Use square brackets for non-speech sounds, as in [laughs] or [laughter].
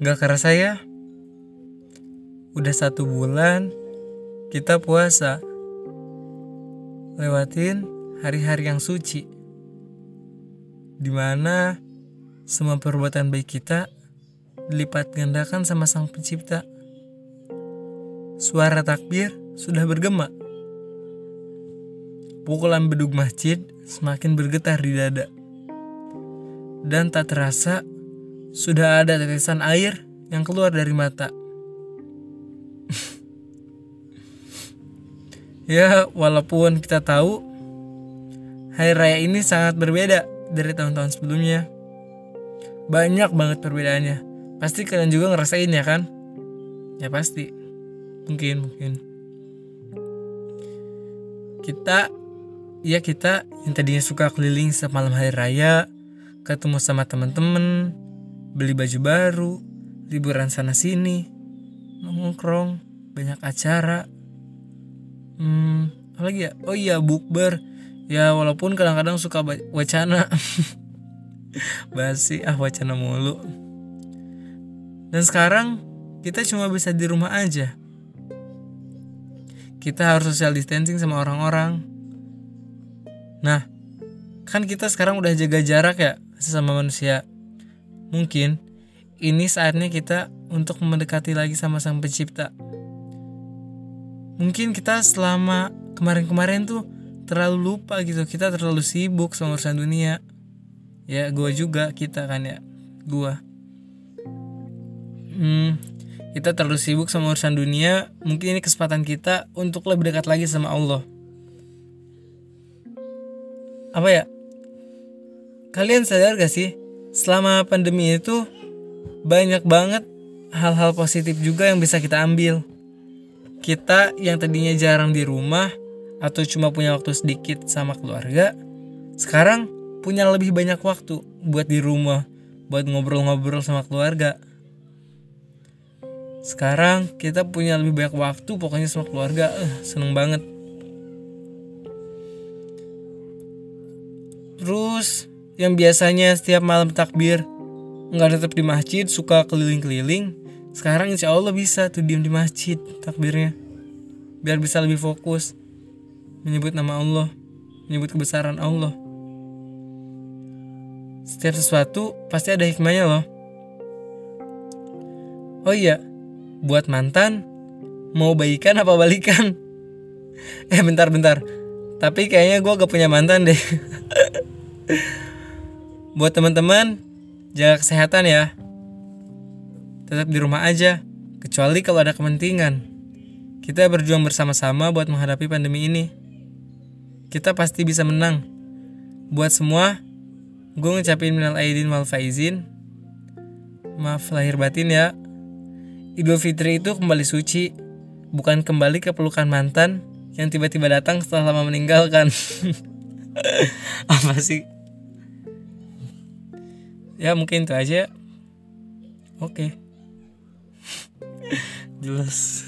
Gak kerasa ya? Udah satu bulan Kita puasa. Lewatin hari-hari yang suci. Di mana Semua perbuatan baik kita Dilipat gandakan sama sang pencipta. Suara takbir sudah bergema. Pukulan beduk masjid semakin bergetar di dada. Dan tak terasa sudah ada tetesan air yang keluar dari mata. [laughs] ya, walaupun kita tahu hari raya ini sangat berbeda dari tahun-tahun sebelumnya. Banyak banget perbedaannya. Pasti kalian juga ngerasain ya kan? Ya pasti. Mungkin, mungkin. Kita ya kita yang tadinya suka keliling semalam hari raya, ketemu sama teman-teman, beli baju baru, liburan sana sini, nongkrong, banyak acara. Hmm, apa lagi ya? Oh iya, bukber. Ya walaupun kadang-kadang suka wacana. [laughs] Basi ah wacana mulu. Dan sekarang kita cuma bisa di rumah aja. Kita harus social distancing sama orang-orang. Nah, kan kita sekarang udah jaga jarak ya sesama manusia Mungkin ini saatnya kita untuk mendekati lagi sama Sang Pencipta. Mungkin kita selama kemarin-kemarin tuh terlalu lupa gitu, kita terlalu sibuk sama urusan dunia. Ya, gue juga kita kan ya, gue. Hmm, kita terlalu sibuk sama urusan dunia. Mungkin ini kesempatan kita untuk lebih dekat lagi sama Allah. Apa ya? Kalian sadar gak sih selama pandemi itu banyak banget hal-hal positif juga yang bisa kita ambil. Kita yang tadinya jarang di rumah atau cuma punya waktu sedikit sama keluarga, sekarang punya lebih banyak waktu buat di rumah, buat ngobrol-ngobrol sama keluarga. Sekarang kita punya lebih banyak waktu pokoknya sama keluarga, uh, seneng banget. Terus yang biasanya setiap malam takbir. Nggak tetap di masjid suka keliling-keliling. Sekarang insya Allah bisa tuh diem di masjid takbirnya. Biar bisa lebih fokus. Menyebut nama Allah. Menyebut kebesaran Allah. Setiap sesuatu pasti ada hikmahnya loh. Oh iya buat mantan mau baikan apa balikan? [laughs] Eh bentar bentar. Tapi kayaknya gue gak punya mantan deh [laughs] Buat teman-teman, jaga kesehatan ya. Tetap di rumah aja, kecuali kalau ada kepentingan. Kita berjuang bersama-sama buat menghadapi pandemi ini. Kita pasti bisa menang. Buat semua, gue ngucapin minal aidin wal faizin. Maaf lahir batin ya. Idul Fitri itu kembali suci, bukan kembali ke pelukan mantan yang tiba-tiba datang setelah lama meninggalkan. [laughs] Apa sih? Ya mungkin itu aja oke okay. [laughs] jelas